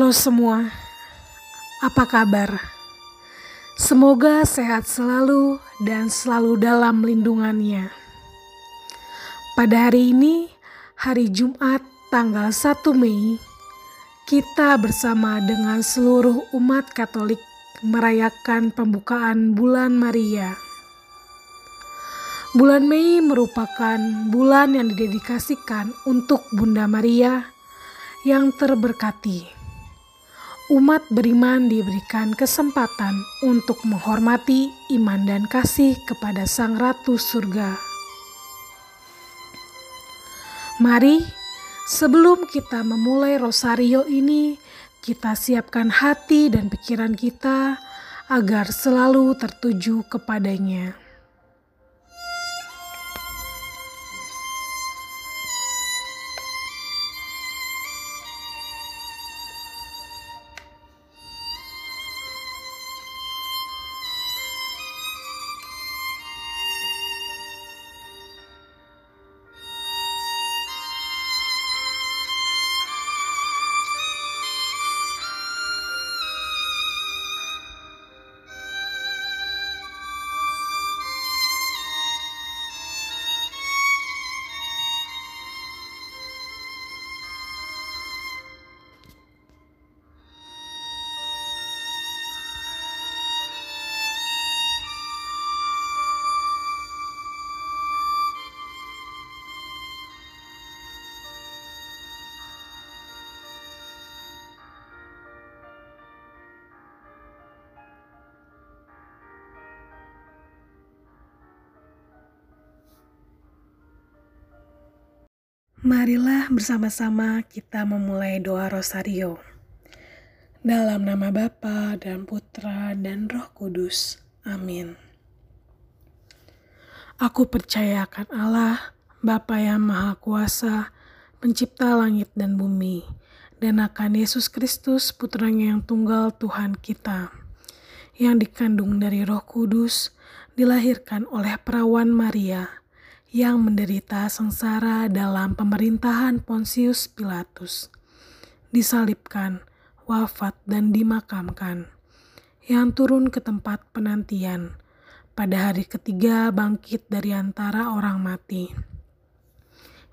Halo semua, apa kabar? Semoga sehat selalu dan selalu dalam lindungannya. Pada hari ini, hari Jumat tanggal 1 Mei, kita bersama dengan seluruh umat Katolik merayakan pembukaan bulan Maria. Bulan Mei merupakan bulan yang didedikasikan untuk Bunda Maria yang terberkati umat beriman diberikan kesempatan untuk menghormati iman dan kasih kepada Sang Ratu Surga. Mari, sebelum kita memulai rosario ini, kita siapkan hati dan pikiran kita agar selalu tertuju kepadanya. Marilah bersama-sama kita memulai doa Rosario. Dalam nama Bapa dan Putra dan Roh Kudus. Amin. Aku percaya akan Allah, Bapa yang Maha Kuasa, pencipta langit dan bumi, dan akan Yesus Kristus, putranya yang tunggal Tuhan kita, yang dikandung dari roh kudus, dilahirkan oleh perawan Maria, yang menderita sengsara dalam pemerintahan Pontius Pilatus, disalibkan, wafat, dan dimakamkan, yang turun ke tempat penantian, pada hari ketiga bangkit dari antara orang mati,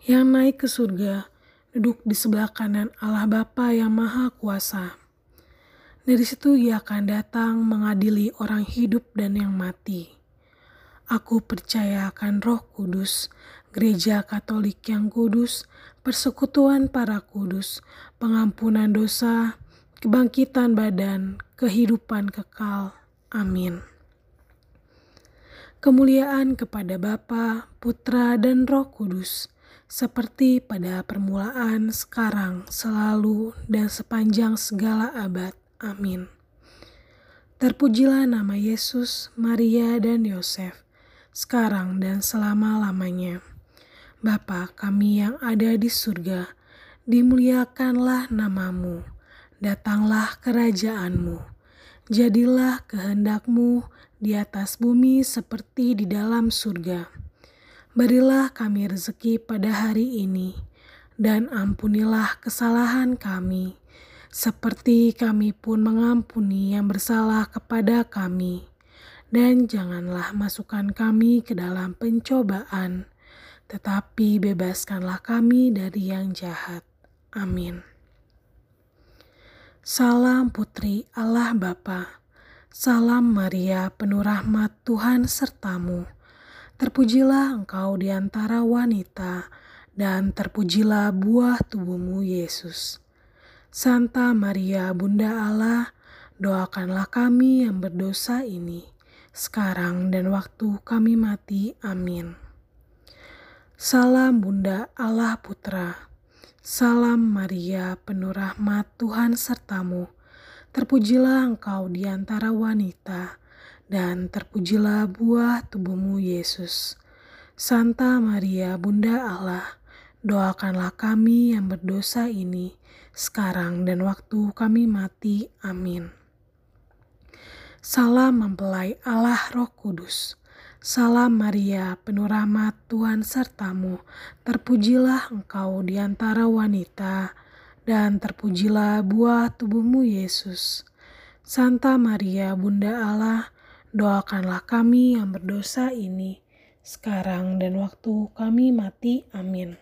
yang naik ke surga, duduk di sebelah kanan Allah Bapa yang Maha Kuasa. Dari situ ia akan datang mengadili orang hidup dan yang mati. Aku percaya akan Roh Kudus, Gereja Katolik yang kudus, persekutuan para kudus, pengampunan dosa, kebangkitan badan, kehidupan kekal. Amin. Kemuliaan kepada Bapa, Putra, dan Roh Kudus, seperti pada permulaan, sekarang, selalu, dan sepanjang segala abad. Amin. Terpujilah nama Yesus, Maria, dan Yosef sekarang dan selama-lamanya. Bapa kami yang ada di surga, dimuliakanlah namamu, datanglah kerajaanmu, jadilah kehendakmu di atas bumi seperti di dalam surga. Berilah kami rezeki pada hari ini, dan ampunilah kesalahan kami, seperti kami pun mengampuni yang bersalah kepada kami dan janganlah masukkan kami ke dalam pencobaan, tetapi bebaskanlah kami dari yang jahat. Amin. Salam Putri Allah Bapa, salam Maria penuh rahmat Tuhan sertamu. Terpujilah engkau di antara wanita, dan terpujilah buah tubuhmu Yesus. Santa Maria Bunda Allah, doakanlah kami yang berdosa ini sekarang dan waktu kami mati. Amin. Salam Bunda Allah Putra. Salam Maria, penuh rahmat Tuhan sertamu. Terpujilah engkau di antara wanita, dan terpujilah buah tubuhmu Yesus. Santa Maria, Bunda Allah, doakanlah kami yang berdosa ini, sekarang dan waktu kami mati. Amin. Salam mempelai Allah Roh Kudus. Salam Maria, penuh rahmat Tuhan sertamu. Terpujilah engkau di antara wanita, dan terpujilah buah tubuhmu Yesus. Santa Maria, Bunda Allah, doakanlah kami yang berdosa ini, sekarang dan waktu kami mati. Amin.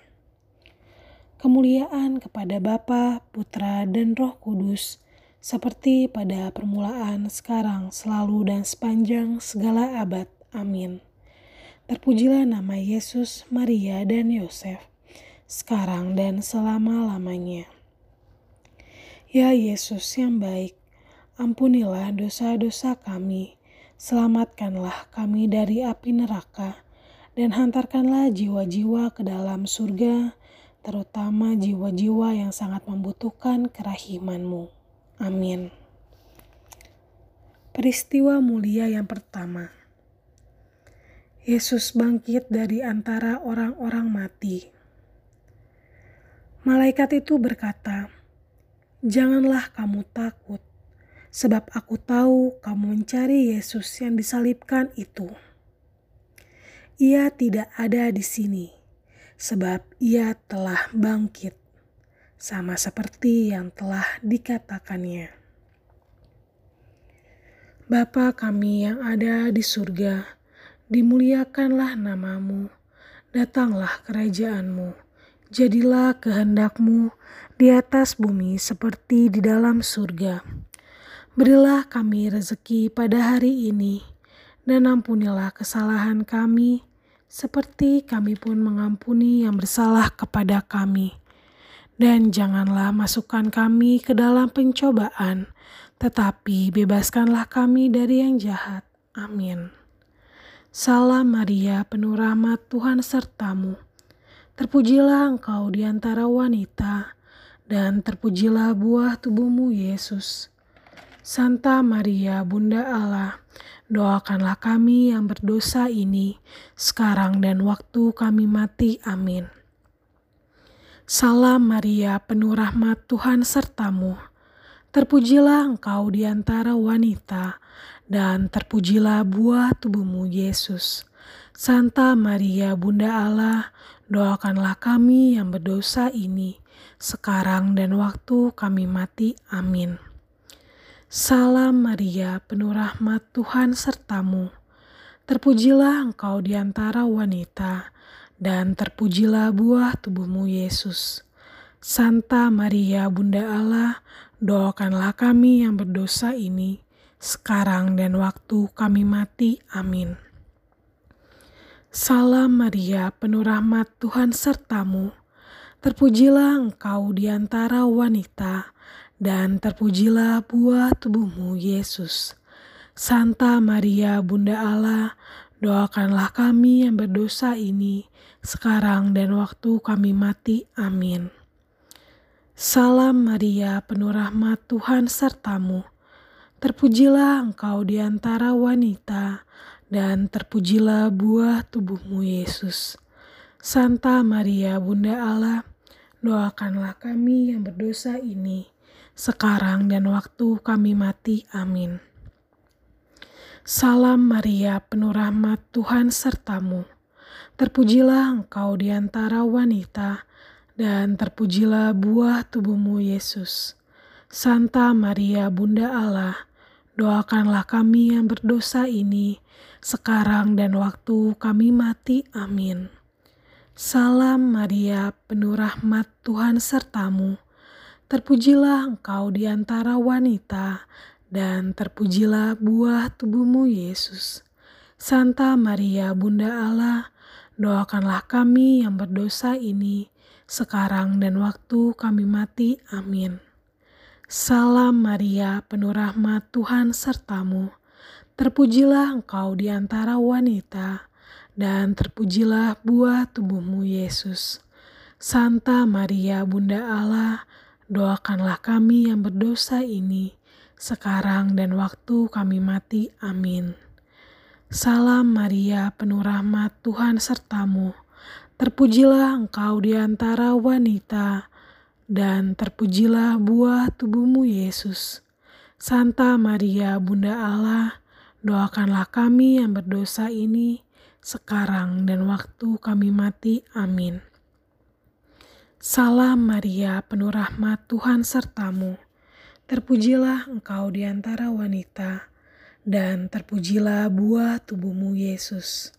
Kemuliaan kepada Bapa, Putra, dan Roh Kudus, seperti pada permulaan, sekarang, selalu, dan sepanjang segala abad. Amin. Terpujilah nama Yesus, Maria, dan Yosef, sekarang dan selama-lamanya. Ya Yesus yang baik, ampunilah dosa-dosa kami, selamatkanlah kami dari api neraka, dan hantarkanlah jiwa-jiwa ke dalam surga, terutama jiwa-jiwa yang sangat membutuhkan kerahimanmu. Amin. Peristiwa mulia yang pertama. Yesus bangkit dari antara orang-orang mati. Malaikat itu berkata, Janganlah kamu takut, sebab aku tahu kamu mencari Yesus yang disalibkan itu. Ia tidak ada di sini, sebab ia telah bangkit, sama seperti yang telah dikatakannya. Bapa kami yang ada di surga, dimuliakanlah namamu, datanglah kerajaanmu, jadilah kehendakmu di atas bumi seperti di dalam surga. Berilah kami rezeki pada hari ini, dan ampunilah kesalahan kami, seperti kami pun mengampuni yang bersalah kepada kami. Dan janganlah masukkan kami ke dalam pencobaan, tetapi bebaskanlah kami dari yang jahat. Amin. Salam Maria, penuh rahmat Tuhan sertamu. Terpujilah engkau di antara wanita, dan terpujilah buah tubuhmu Yesus. Santa Maria, Bunda Allah, doakanlah kami yang berdosa ini, sekarang dan waktu kami mati. Amin. Salam Maria, penuh rahmat Tuhan sertamu. Terpujilah engkau di antara wanita, dan terpujilah buah tubuhmu Yesus. Santa Maria, Bunda Allah, doakanlah kami yang berdosa ini, sekarang dan waktu kami mati. Amin. Salam Maria, penuh rahmat Tuhan sertamu. Terpujilah engkau di antara wanita, dan terpujilah buah tubuhmu Yesus. Santa Maria, Bunda Allah, doakanlah kami yang berdosa ini, sekarang dan waktu kami mati. Amin. Salam Maria, penuh rahmat Tuhan sertamu Terpujilah engkau di antara wanita, dan terpujilah buah tubuhmu, Yesus. Santa Maria, Bunda Allah, doakanlah kami yang berdosa ini, sekarang dan waktu kami mati. Amin. Salam Maria, penuh rahmat Tuhan sertamu. Terpujilah engkau di antara wanita, dan terpujilah buah tubuhmu, Yesus. Santa Maria, Bunda Allah, doakanlah kami yang berdosa ini, sekarang dan waktu kami mati. Amin. Salam Maria, penuh rahmat Tuhan sertamu. Terpujilah engkau di antara wanita, dan terpujilah buah tubuhmu Yesus. Santa Maria, Bunda Allah, doakanlah kami yang berdosa ini, sekarang dan waktu kami mati. Amin. Salam Maria, penuh rahmat Tuhan sertamu. Terpujilah engkau di antara wanita, dan terpujilah buah tubuhmu Yesus. Santa Maria, Bunda Allah, doakanlah kami yang berdosa ini, sekarang dan waktu kami mati. Amin. Salam Maria, penuh rahmat Tuhan sertamu. Terpujilah engkau di antara wanita, dan terpujilah buah tubuhmu Yesus. Santa Maria Bunda Allah, doakanlah kami yang berdosa ini, sekarang dan waktu kami mati. Amin. Salam Maria, penuh rahmat Tuhan sertamu. Terpujilah engkau di antara wanita, dan terpujilah buah tubuhmu Yesus. Santa Maria Bunda Allah, doakanlah kami yang berdosa ini, sekarang dan waktu kami mati. Amin. Salam Maria, penuh rahmat Tuhan sertamu. Terpujilah engkau di antara wanita, dan terpujilah buah tubuhmu Yesus.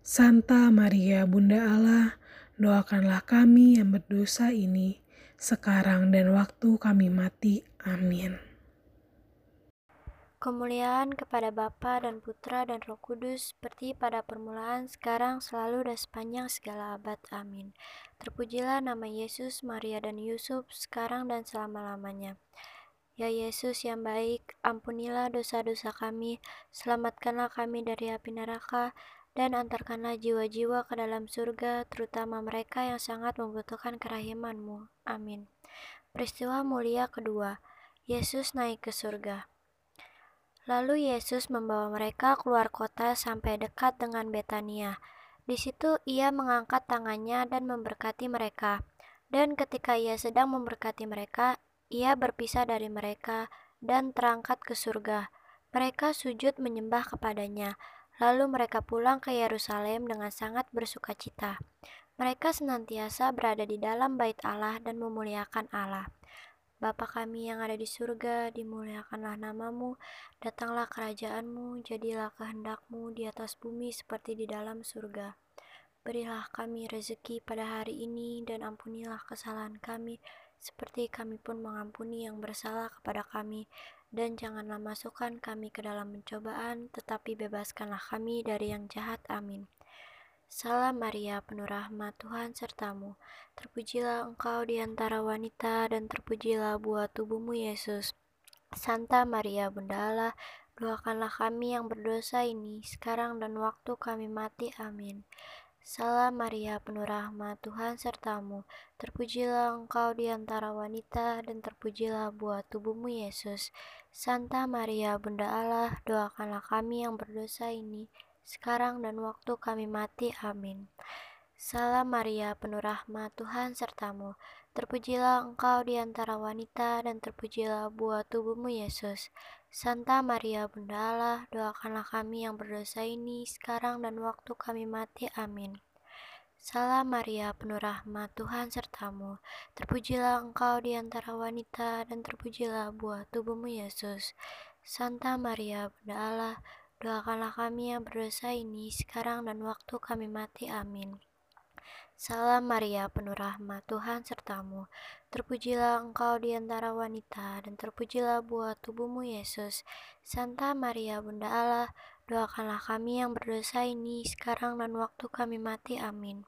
Santa Maria, Bunda Allah, doakanlah kami yang berdosa ini, sekarang dan waktu kami mati. Amin. Kemuliaan kepada Bapa dan Putra dan Roh Kudus, seperti pada permulaan, sekarang, selalu, dan sepanjang segala abad. Amin. Terpujilah nama Yesus, Maria, dan Yusuf, sekarang dan selama-lamanya. Ya Yesus yang baik, ampunilah dosa-dosa kami, selamatkanlah kami dari api neraka, dan antarkanlah jiwa-jiwa ke dalam surga, terutama mereka yang sangat membutuhkan kerahimanmu. Amin. Peristiwa mulia kedua, Yesus naik ke surga. Lalu Yesus membawa mereka keluar kota sampai dekat dengan Betania. Di situ ia mengangkat tangannya dan memberkati mereka. Dan ketika ia sedang memberkati mereka, ia berpisah dari mereka dan terangkat ke surga. Mereka sujud menyembah kepadanya. Lalu mereka pulang ke Yerusalem dengan sangat bersukacita. cita. Mereka senantiasa berada di dalam bait Allah dan memuliakan Allah. Bapa kami yang ada di surga, dimuliakanlah namamu, datanglah kerajaanmu, jadilah kehendakmu di atas bumi seperti di dalam surga. Berilah kami rezeki pada hari ini, dan ampunilah kesalahan kami, seperti kami pun mengampuni yang bersalah kepada kami, dan janganlah masukkan kami ke dalam pencobaan, tetapi bebaskanlah kami dari yang jahat. Amin. Salam Maria, penuh rahmat Tuhan sertamu. Terpujilah engkau di antara wanita dan terpujilah buah tubuhmu Yesus. Santa Maria, Bunda Allah, doakanlah kami yang berdosa ini sekarang dan waktu kami mati. Amin. Salam Maria, penuh rahmat Tuhan sertamu. Terpujilah engkau di antara wanita dan terpujilah buah tubuhmu Yesus. Santa Maria, Bunda Allah, doakanlah kami yang berdosa ini sekarang dan waktu kami mati. Amin. Salam Maria, penuh rahmat Tuhan sertamu. Terpujilah engkau di antara wanita dan terpujilah buah tubuhmu Yesus. Santa Maria Bunda Allah, doakanlah kami yang berdosa ini sekarang dan waktu kami mati. Amin. Salam Maria, penuh rahmat Tuhan sertamu. Terpujilah engkau di antara wanita dan terpujilah buah tubuhmu Yesus. Santa Maria Bunda Allah, Doakanlah kami yang berdosa ini sekarang dan waktu kami mati. Amin. Salam Maria, penuh rahmat Tuhan sertamu. Terpujilah engkau di antara wanita, dan terpujilah buah tubuhmu Yesus. Santa Maria, Bunda Allah, doakanlah kami yang berdosa ini sekarang dan waktu kami mati. Amin.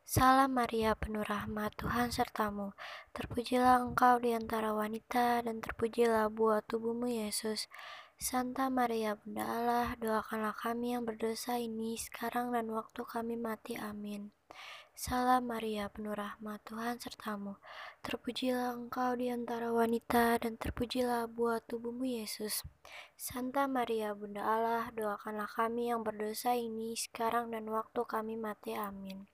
Salam Maria, penuh rahmat Tuhan sertamu. Terpujilah engkau di antara wanita, dan terpujilah buah tubuhmu Yesus. Santa Maria Bunda Allah, doakanlah kami yang berdosa ini sekarang dan waktu kami mati. Amin. Salam Maria, penuh rahmat Tuhan sertamu. Terpujilah engkau di antara wanita dan terpujilah buah tubuhmu Yesus. Santa Maria Bunda Allah, doakanlah kami yang berdosa ini sekarang dan waktu kami mati. Amin.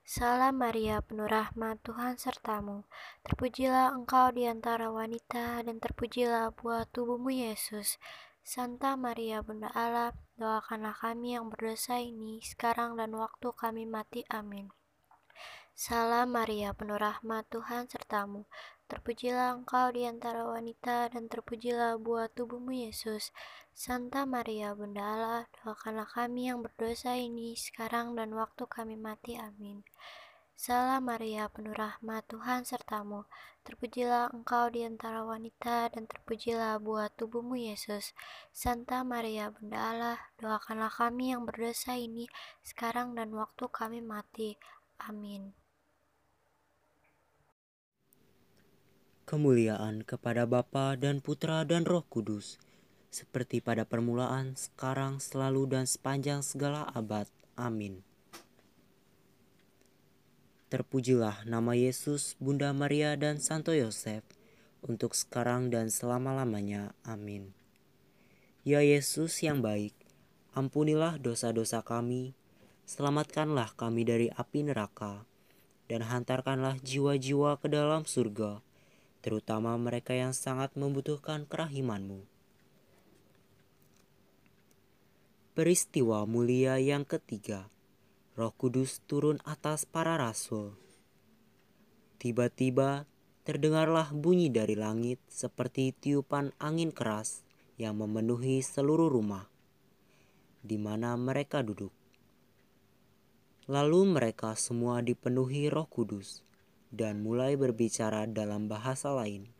Salam Maria, penuh rahmat Tuhan sertamu. Terpujilah engkau di antara wanita, dan terpujilah buah tubuhmu Yesus. Santa Maria, Bunda Allah, doakanlah kami yang berdosa ini, sekarang dan waktu kami mati. Amin. Salam Maria, penuh rahmat Tuhan sertamu. Terpujilah engkau di antara wanita, dan terpujilah buah tubuhmu Yesus. Santa Maria, Bunda Allah, doakanlah kami yang berdosa ini sekarang dan waktu kami mati. Amin. Salam Maria, penuh rahmat Tuhan sertamu. Terpujilah engkau di antara wanita dan terpujilah buah tubuhmu Yesus. Santa Maria, Bunda Allah, doakanlah kami yang berdosa ini sekarang dan waktu kami mati. Amin. Kemuliaan kepada Bapa dan Putra dan Roh Kudus seperti pada permulaan, sekarang, selalu, dan sepanjang segala abad. Amin. Terpujilah nama Yesus, Bunda Maria, dan Santo Yosef, untuk sekarang dan selama-lamanya. Amin. Ya Yesus yang baik, ampunilah dosa-dosa kami, selamatkanlah kami dari api neraka, dan hantarkanlah jiwa-jiwa ke dalam surga, terutama mereka yang sangat membutuhkan kerahimanmu. Peristiwa mulia yang ketiga, Roh Kudus turun atas para rasul. Tiba-tiba terdengarlah bunyi dari langit seperti tiupan angin keras yang memenuhi seluruh rumah di mana mereka duduk. Lalu mereka semua dipenuhi Roh Kudus dan mulai berbicara dalam bahasa lain,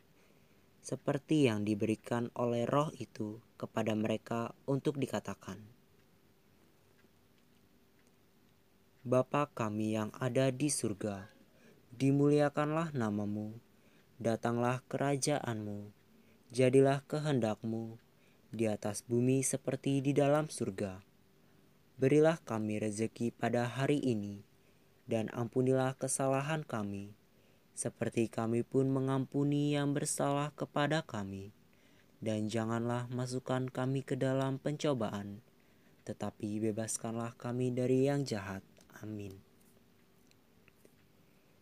seperti yang diberikan oleh Roh itu kepada mereka untuk dikatakan. Bapa kami yang ada di surga, dimuliakanlah namamu, datanglah kerajaanmu, jadilah kehendakmu di atas bumi seperti di dalam surga. Berilah kami rezeki pada hari ini, dan ampunilah kesalahan kami, seperti kami pun mengampuni yang bersalah kepada kami. Dan janganlah masukkan kami ke dalam pencobaan, tetapi bebaskanlah kami dari yang jahat. Amin.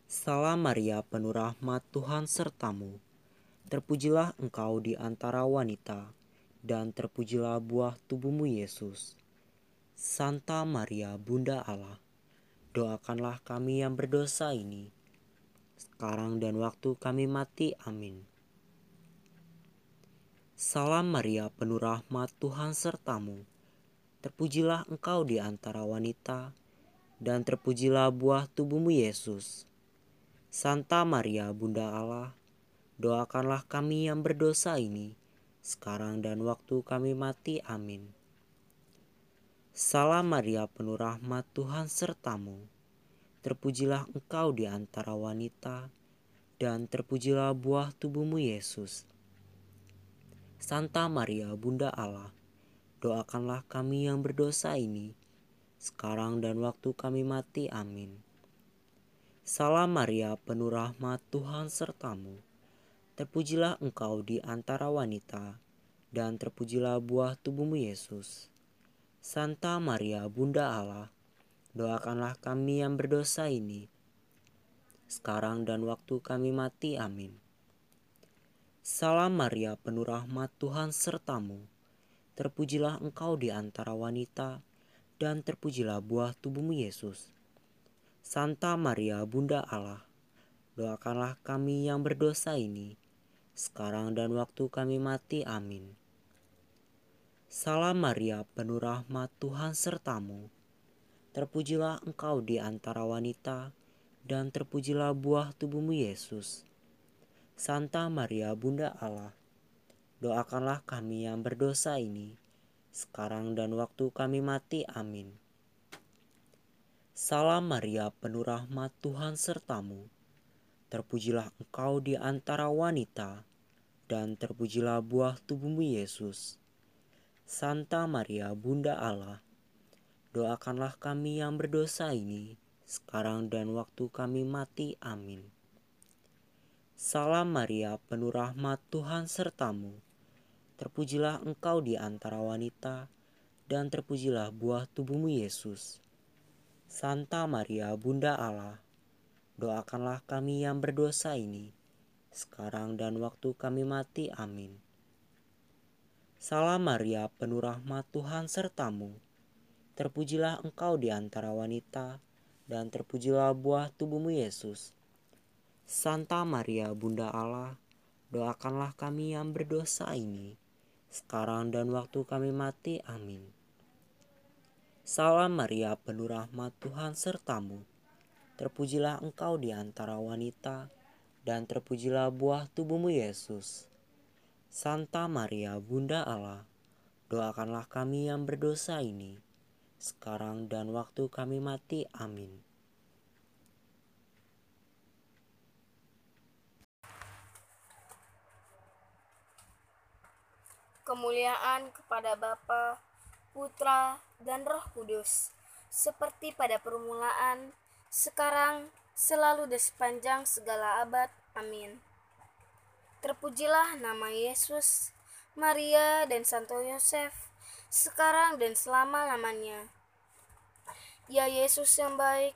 Salam Maria, penuh rahmat Tuhan sertamu. Terpujilah engkau di antara wanita, dan terpujilah buah tubuhmu Yesus. Santa Maria, Bunda Allah, doakanlah kami yang berdosa ini, sekarang dan waktu kami mati. Amin. Salam Maria, penuh rahmat Tuhan sertamu. Terpujilah engkau di antara wanita, dan terpujilah buah tubuhmu Yesus. Santa Maria, Bunda Allah, doakanlah kami yang berdosa ini, sekarang dan waktu kami mati. Amin. Salam Maria, penuh rahmat Tuhan sertamu. Terpujilah engkau di antara wanita, dan terpujilah buah tubuhmu Yesus. Santa Maria, Bunda Allah, doakanlah kami yang berdosa ini, sekarang dan waktu kami mati. Amin. Salam Maria, penuh rahmat Tuhan sertamu. Terpujilah engkau di antara wanita, dan terpujilah buah tubuhmu Yesus. Santa Maria, Bunda Allah, doakanlah kami yang berdosa ini, sekarang dan waktu kami mati. Amin. Salam Maria, penuh rahmat Tuhan sertamu. Terpujilah engkau di antara wanita, dan terpujilah buah tubuhmu Yesus. Santa Maria, Bunda Allah, doakanlah kami yang berdosa ini, sekarang dan waktu kami mati. Amin. Salam Maria, penuh rahmat Tuhan sertamu. Terpujilah engkau di antara wanita, dan terpujilah buah tubuhmu Yesus. Santa Maria, Bunda Allah, doakanlah kami yang berdosa ini, sekarang dan waktu kami mati. Amin. Salam Maria, penuh rahmat Tuhan sertamu. Terpujilah engkau di antara wanita, dan terpujilah buah tubuhmu Yesus. Santa Maria, Bunda Allah, doakanlah kami yang berdosa ini, sekarang dan waktu kami mati. Amin. Salam Maria, penuh rahmat Tuhan sertamu. Terpujilah engkau di antara wanita, dan terpujilah buah tubuhmu Yesus. Santa Maria, Bunda Allah, doakanlah kami yang berdosa ini, sekarang dan waktu kami mati. Amin. Salam Maria, penuh rahmat Tuhan sertamu. Terpujilah engkau di antara wanita, dan terpujilah buah tubuhmu Yesus. Santa Maria, Bunda Allah, doakanlah kami yang berdosa ini, sekarang dan waktu kami mati. Amin. Salam Maria, penuh rahmat Tuhan sertamu. Terpujilah engkau di antara wanita, dan terpujilah buah tubuhmu Yesus. Santa Maria, Bunda Allah, doakanlah kami yang berdosa ini, sekarang dan waktu kami mati. Amin. Kemuliaan kepada Bapa, Putra, dan Roh Kudus, seperti pada permulaan, sekarang, selalu dan sepanjang segala abad. Amin. Terpujilah nama Yesus, Maria, dan Santo Yosef, sekarang dan selama-lamanya. Ya Yesus yang baik,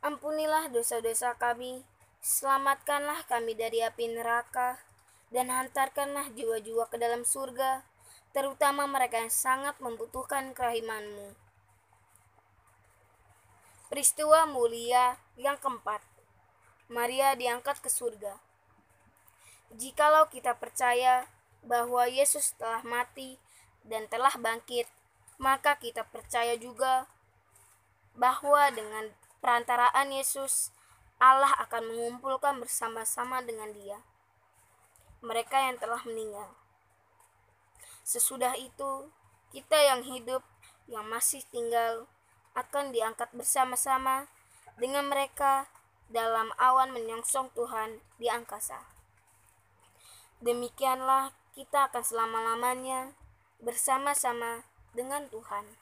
ampunilah dosa-dosa kami, selamatkanlah kami dari api neraka, dan hantarkanlah jiwa-jiwa ke dalam surga, terutama mereka yang sangat membutuhkan kerahimanmu. Peristiwa mulia yang keempat, Maria diangkat ke surga. Jikalau kita percaya bahwa Yesus telah mati dan telah bangkit, maka kita percaya juga bahwa dengan perantaraan Yesus, Allah akan mengumpulkan bersama-sama dengan Dia mereka yang telah meninggal. Sesudah itu, kita yang hidup, yang masih tinggal, akan diangkat bersama-sama dengan mereka dalam awan menyongsong Tuhan di angkasa. Demikianlah kita akan selama-lamanya bersama-sama dengan Tuhan.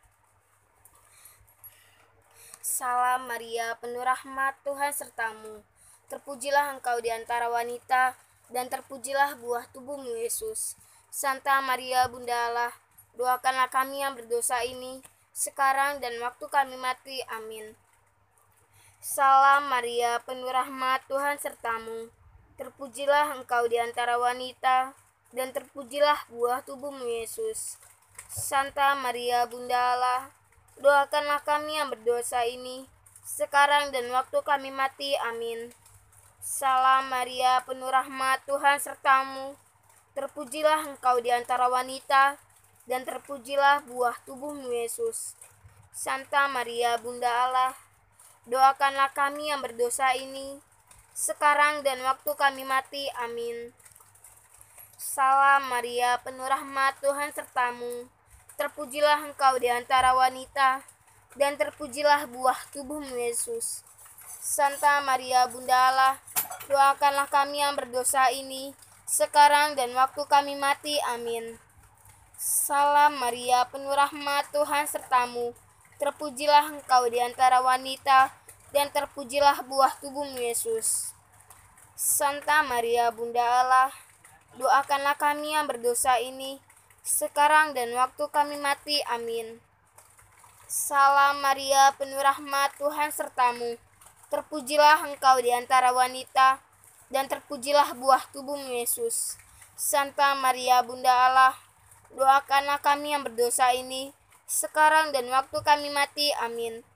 Salam Maria, penuh rahmat Tuhan sertamu. Terpujilah engkau di antara wanita, dan terpujilah buah tubuhmu Yesus. Santa Maria Bunda Allah, doakanlah kami yang berdosa ini, sekarang dan waktu kami mati. Amin. Salam Maria, penuh rahmat Tuhan sertamu. Terpujilah engkau di antara wanita, dan terpujilah buah tubuhmu Yesus. Santa Maria Bunda Allah, doakanlah kami yang berdosa ini, sekarang dan waktu kami mati. Amin. Salam Maria, penuh rahmat Tuhan sertamu. Terpujilah engkau di antara wanita, dan terpujilah buah tubuhmu Yesus. Santa Maria, Bunda Allah, Doakanlah kami yang berdosa ini, sekarang dan waktu kami mati. Amin. Salam Maria, penuh rahmat Tuhan sertamu. Terpujilah engkau di antara wanita, dan terpujilah buah tubuhmu Yesus. Santa Maria Bunda Allah, doakanlah kami yang berdosa ini, sekarang dan waktu kami mati. Amin. Salam Maria, penuh rahmat Tuhan sertamu Terpujilah engkau di antara wanita, dan terpujilah buah tubuhmu Yesus. Santa Maria Bunda Allah, doakanlah kami yang berdosa ini, sekarang dan waktu kami mati. Amin. Salam Maria, penuh rahmat Tuhan sertamu. Terpujilah engkau di antara wanita, dan terpujilah buah tubuhmu Yesus. Santa Maria Bunda Allah, doakanlah kami yang berdosa ini, sekarang dan waktu kami mati. Amin.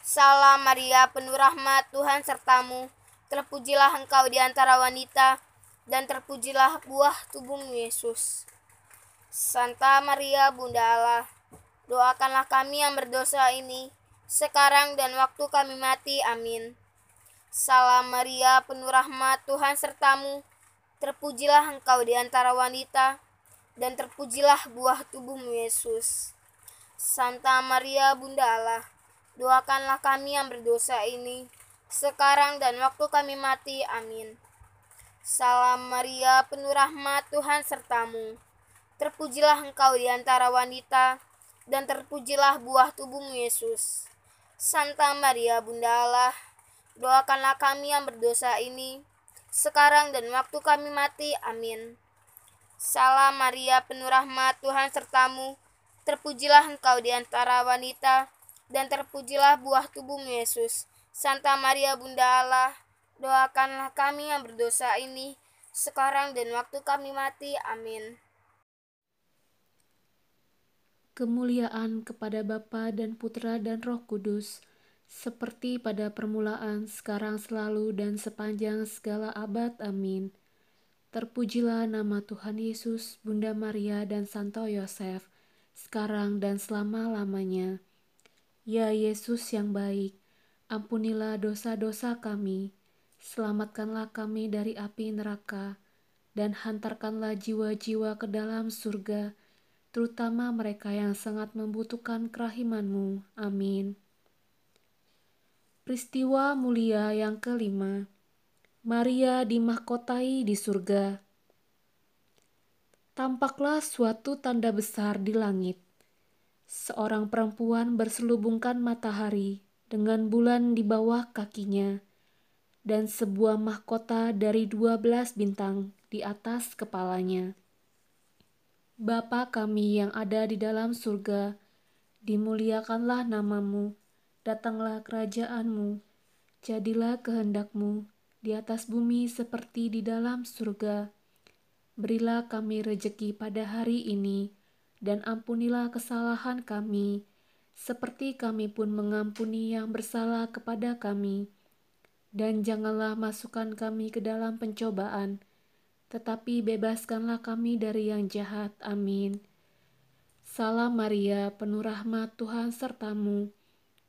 Salam Maria, penuh rahmat Tuhan sertamu. Terpujilah engkau di antara wanita, dan terpujilah buah tubuhmu Yesus. Santa Maria, Bunda Allah, doakanlah kami yang berdosa ini, sekarang dan waktu kami mati. Amin. Salam Maria, penuh rahmat Tuhan sertamu. Terpujilah engkau di antara wanita, dan terpujilah buah tubuhmu Yesus. Santa Maria Bunda Allah, doakanlah kami yang berdosa ini, sekarang dan waktu kami mati. Amin. Salam Maria, penuh rahmat Tuhan sertamu. Terpujilah engkau di antara wanita, dan terpujilah buah tubuhmu Yesus. Santa Maria Bunda Allah, doakanlah kami yang berdosa ini, sekarang dan waktu kami mati. Amin. Salam Maria, penuh rahmat Tuhan sertamu. Terpujilah engkau di antara wanita, dan terpujilah buah tubuhmu Yesus. Santa Maria Bunda Allah, doakanlah kami yang berdosa ini, sekarang dan waktu kami mati. Amin. Kemuliaan kepada Bapa dan Putra dan Roh Kudus, seperti pada permulaan, sekarang selalu, dan sepanjang segala abad. Amin. Terpujilah nama Tuhan Yesus, Bunda Maria, dan Santo Yosef, sekarang dan selama-lamanya. Ya Yesus yang baik, ampunilah dosa-dosa kami, selamatkanlah kami dari api neraka, dan hantarkanlah jiwa-jiwa ke dalam surga, terutama mereka yang sangat membutuhkan kerahimanmu. Amin. Peristiwa mulia yang kelima, Maria dimahkotai di surga. Tampaklah suatu tanda besar di langit. Seorang perempuan berselubungkan matahari dengan bulan di bawah kakinya dan sebuah mahkota dari dua belas bintang di atas kepalanya. Bapa kami yang ada di dalam surga, dimuliakanlah namamu, datanglah kerajaanmu, jadilah kehendakmu di atas bumi seperti di dalam surga. Berilah kami rejeki pada hari ini, dan ampunilah kesalahan kami, seperti kami pun mengampuni yang bersalah kepada kami. Dan janganlah masukkan kami ke dalam pencobaan, tetapi bebaskanlah kami dari yang jahat. Amin. Salam Maria, penuh rahmat Tuhan sertamu.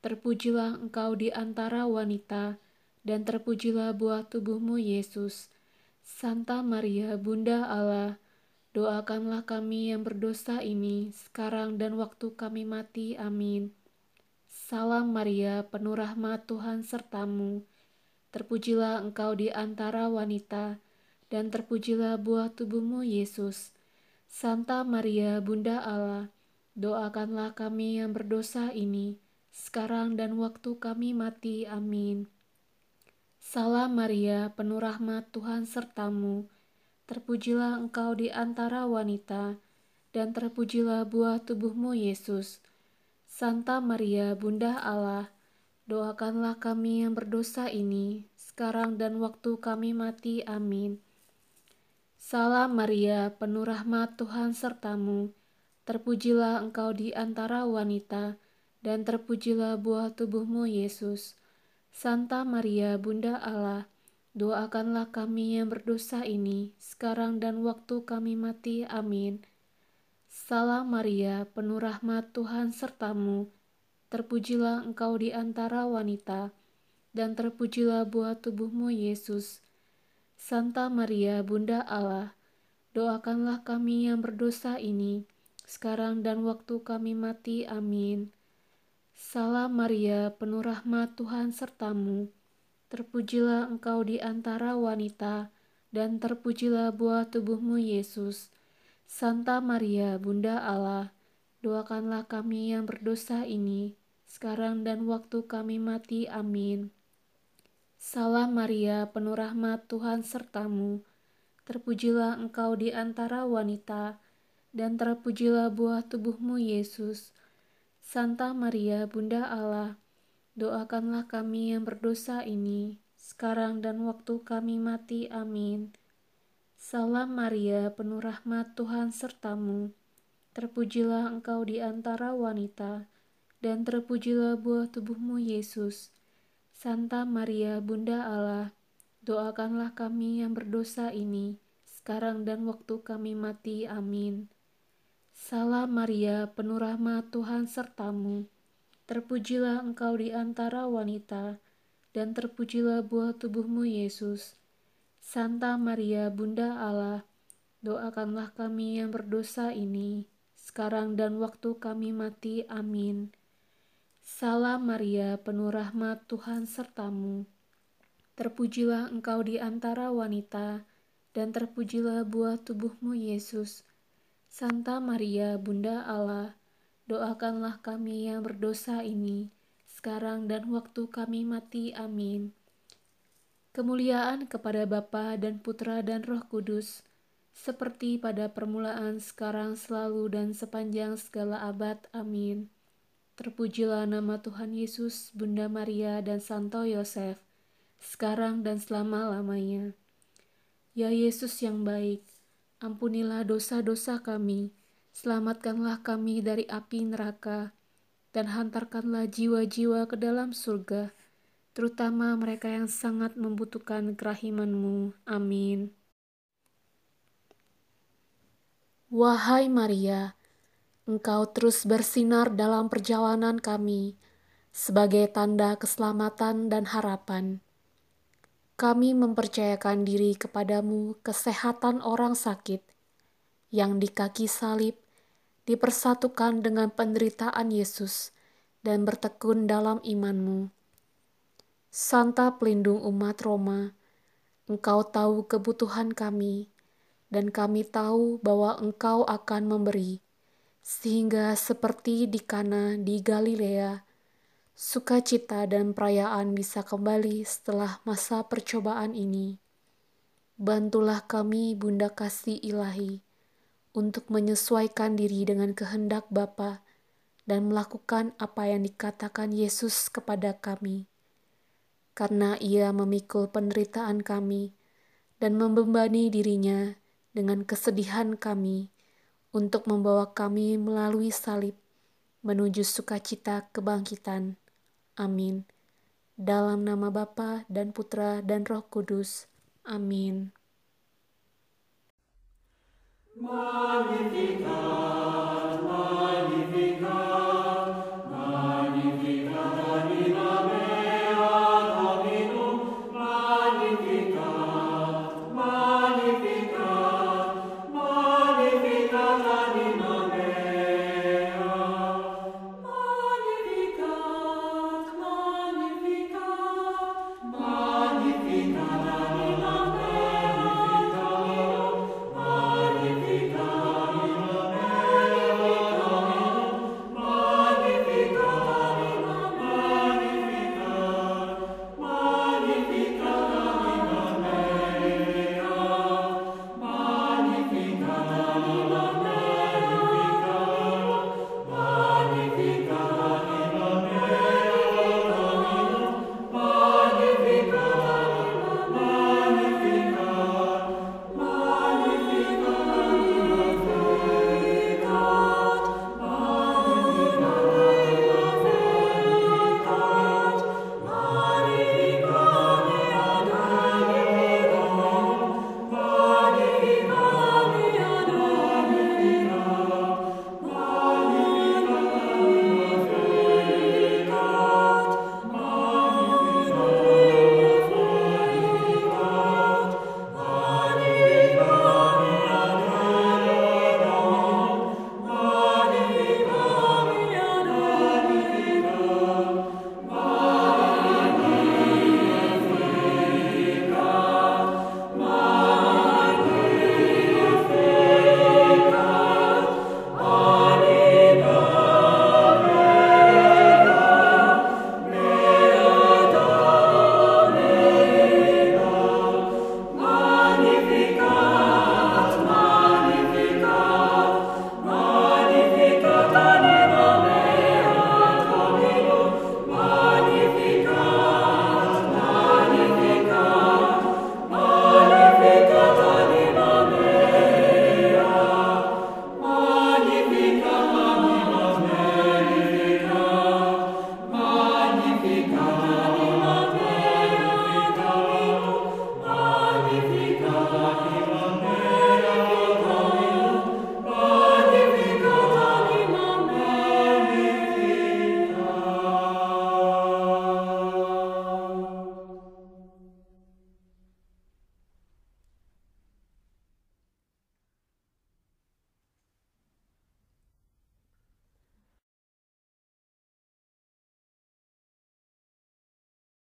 Terpujilah engkau di antara wanita, dan terpujilah buah tubuhmu Yesus. Santa Maria, Bunda Allah, doakanlah kami yang berdosa ini, sekarang dan waktu kami mati. Amin. Salam Maria, penuh rahmat Tuhan sertamu. Terpujilah engkau di antara wanita, dan terpujilah buah tubuhmu Yesus. Santa Maria, Bunda Allah, doakanlah kami yang berdosa ini, sekarang dan waktu kami mati. Amin. Salam Maria, penuh rahmat Tuhan sertamu. Terpujilah engkau di antara wanita, dan terpujilah buah tubuhmu Yesus. Santa Maria, Bunda Allah, doakanlah kami yang berdosa ini, sekarang dan waktu kami mati. Amin. Salam Maria, penuh rahmat Tuhan sertamu. Terpujilah engkau di antara wanita, dan terpujilah buah tubuhmu Yesus. Santa Maria, Bunda Allah, doakanlah kami yang berdosa ini, sekarang dan waktu kami mati. Amin. Salam Maria, penuh rahmat Tuhan sertamu. Terpujilah engkau di antara wanita, dan terpujilah buah tubuhmu Yesus. Santa Maria, Bunda Allah, doakanlah kami yang berdosa ini, sekarang dan waktu kami mati. Amin. Salam Maria, penuh rahmat Tuhan sertamu. Terpujilah engkau di antara wanita, dan terpujilah buah tubuhmu Yesus. Santa Maria, Bunda Allah, doakanlah kami yang berdosa ini, sekarang dan waktu kami mati. Amin. Salam Maria, penuh rahmat Tuhan sertamu. Terpujilah engkau di antara wanita, dan terpujilah buah tubuhmu Yesus. Santa Maria, Bunda Allah, doakanlah kami yang berdosa ini, sekarang dan waktu kami mati. Amin. Salam Maria, penuh rahmat Tuhan sertamu. Terpujilah engkau di antara wanita, dan terpujilah buah tubuhmu Yesus. Santa Maria, Bunda Allah, doakanlah kami yang berdosa ini, sekarang dan waktu kami mati. Amin. Salam Maria, penuh rahmat Tuhan sertamu. Terpujilah engkau di antara wanita, dan terpujilah buah tubuhmu Yesus. Santa Maria, Bunda Allah, doakanlah kami yang berdosa ini, sekarang dan waktu kami mati. Amin. Salam Maria, penuh rahmat Tuhan sertamu. Terpujilah engkau di antara wanita, dan terpujilah buah tubuhmu Yesus. Santa Maria, Bunda Allah, doakanlah kami yang berdosa ini, sekarang dan waktu kami mati. Amin. Kemuliaan kepada Bapa dan Putra dan Roh Kudus, seperti pada permulaan, sekarang, selalu, dan sepanjang segala abad. Amin. Terpujilah nama Tuhan Yesus, Bunda Maria, dan Santo Yosef, sekarang dan selama-lamanya. Ya Yesus yang baik, ampunilah dosa-dosa kami, selamatkanlah kami dari api neraka, dan hantarkanlah jiwa-jiwa ke dalam surga, terutama mereka yang sangat membutuhkan kerahimanmu. Amin. Wahai Maria, Engkau terus bersinar dalam perjalanan kami sebagai tanda keselamatan dan harapan. Kami mempercayakan diri kepadamu kesehatan orang sakit yang di kaki salib dipersatukan dengan penderitaan Yesus dan bertekun dalam imanmu. Santa pelindung umat Roma, Engkau tahu kebutuhan kami, dan kami tahu bahwa Engkau akan memberi sehingga seperti di Kana di Galilea, sukacita dan perayaan bisa kembali setelah masa percobaan ini. Bantulah kami, Bunda Kasih Ilahi, untuk menyesuaikan diri dengan kehendak Bapa dan melakukan apa yang dikatakan Yesus kepada kami. Karena ia memikul penderitaan kami dan membebani dirinya dengan kesedihan kami untuk membawa kami melalui salib menuju sukacita kebangkitan. Amin. Dalam nama Bapa dan Putra dan Roh Kudus. Amin. Magnificat